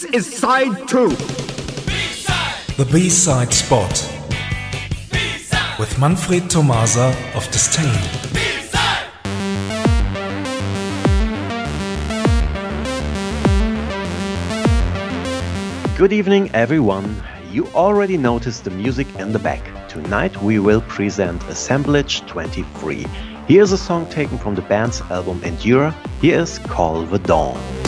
This is side two. The B-side spot. With Manfred Tomasa of Disdain. Good evening, everyone. You already noticed the music in the back. Tonight we will present Assemblage 23. Here's a song taken from the band's album Endure. Here is Call the Dawn.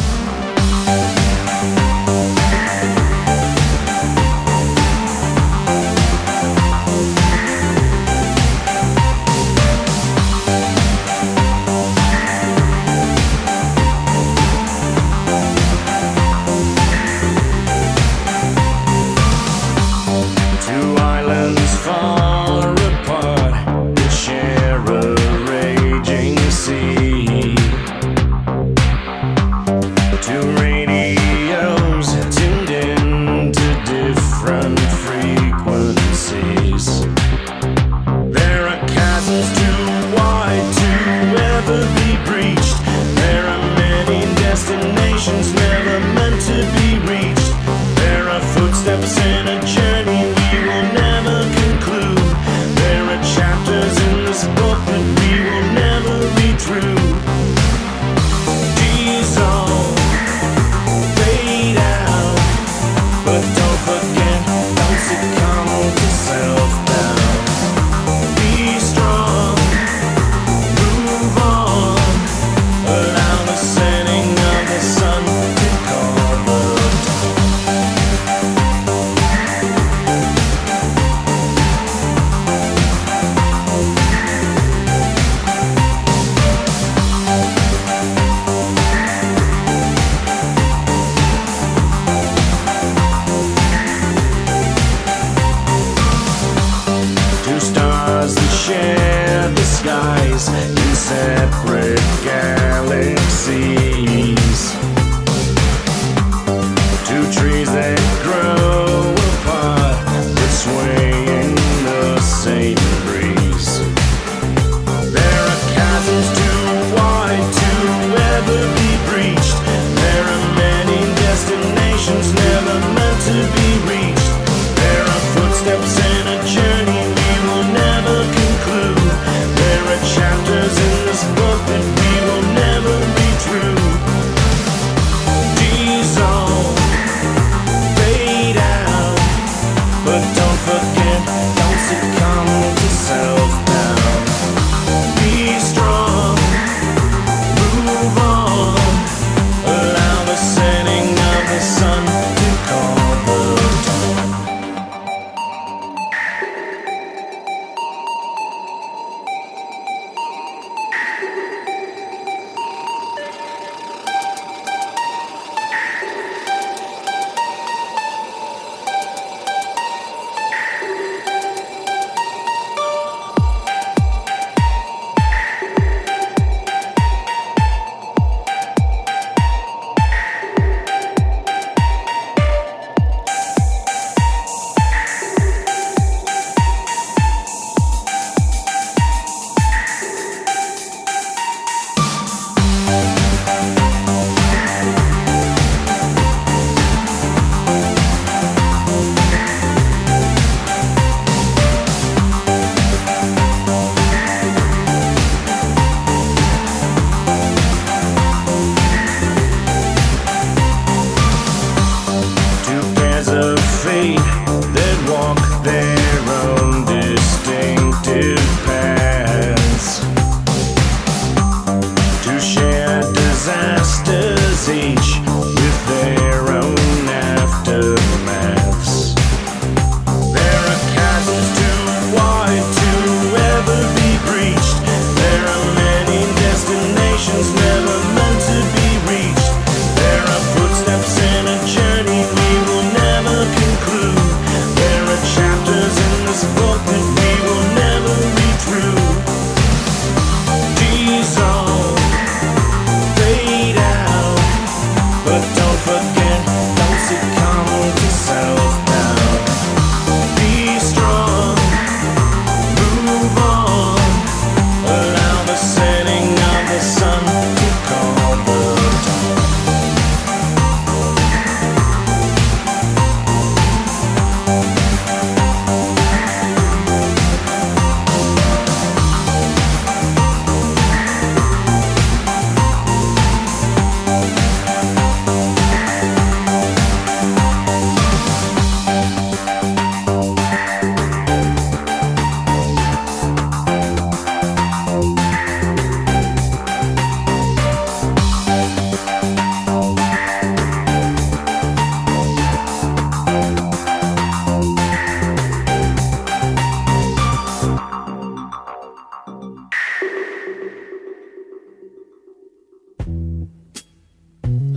afraid.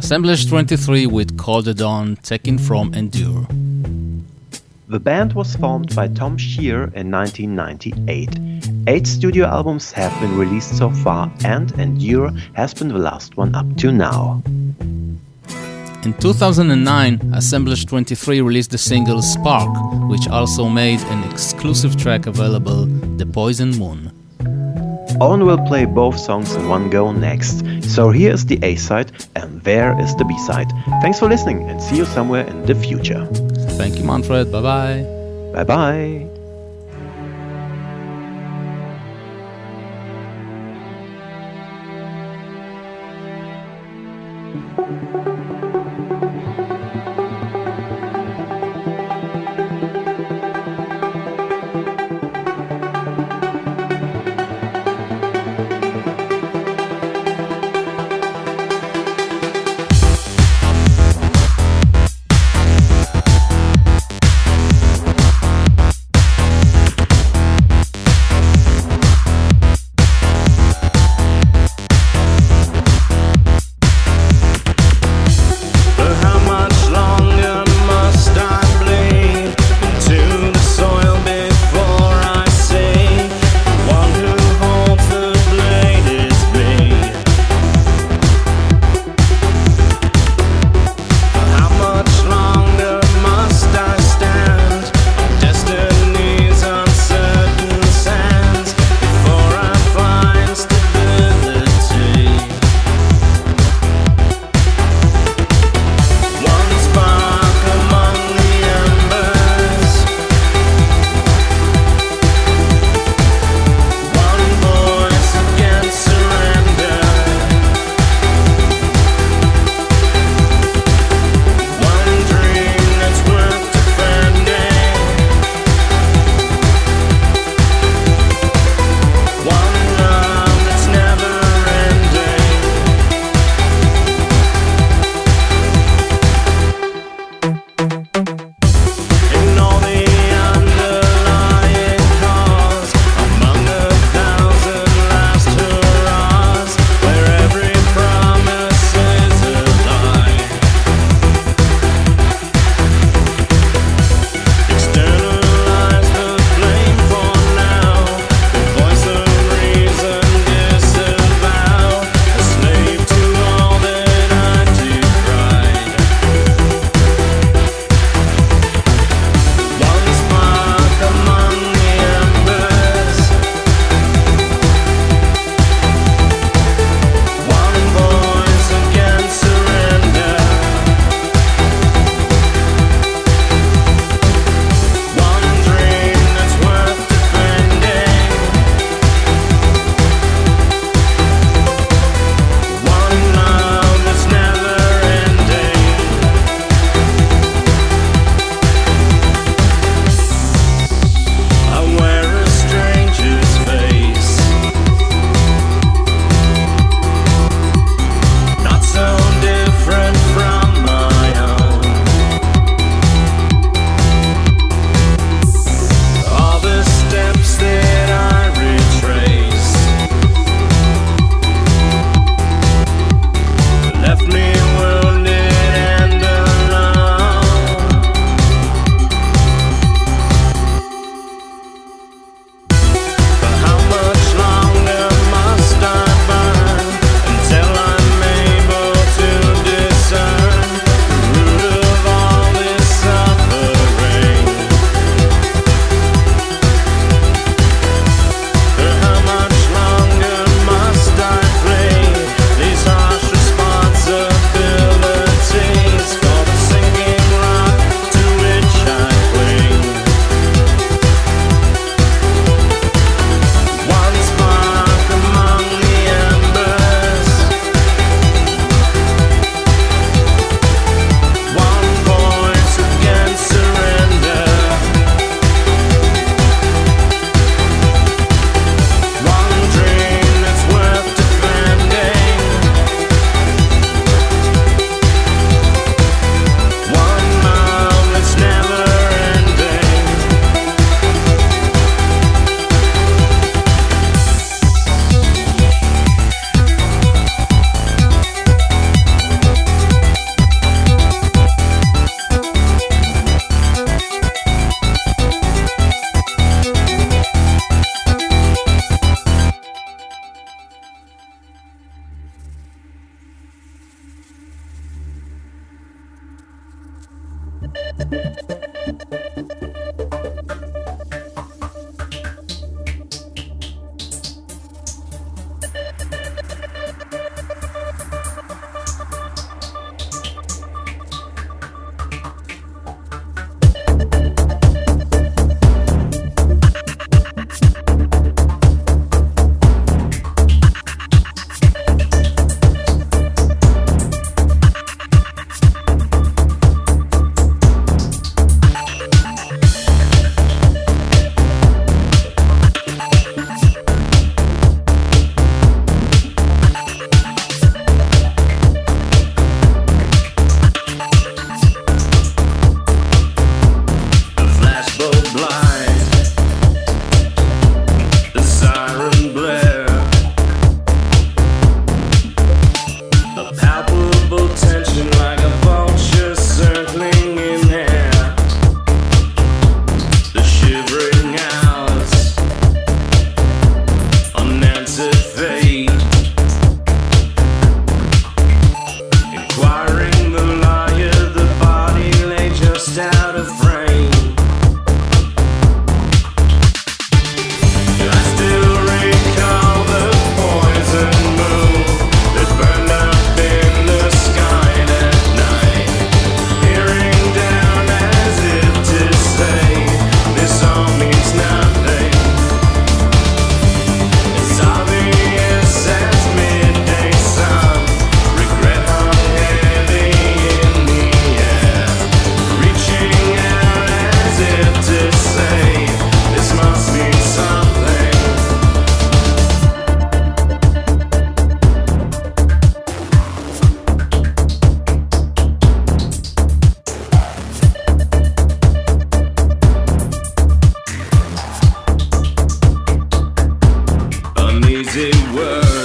Assemblage 23 with Call the Dawn, taken from Endure. The band was formed by Tom Shear in 1998. Eight studio albums have been released so far, and Endure has been the last one up to now. In 2009, Assemblage 23 released the single Spark, which also made an exclusive track available, The Poison Moon. Owen will play both songs in one go next. So here is the A side and there is the B side. Thanks for listening and see you somewhere in the future. Thank you, Manfred. Bye bye. Bye bye. Still recall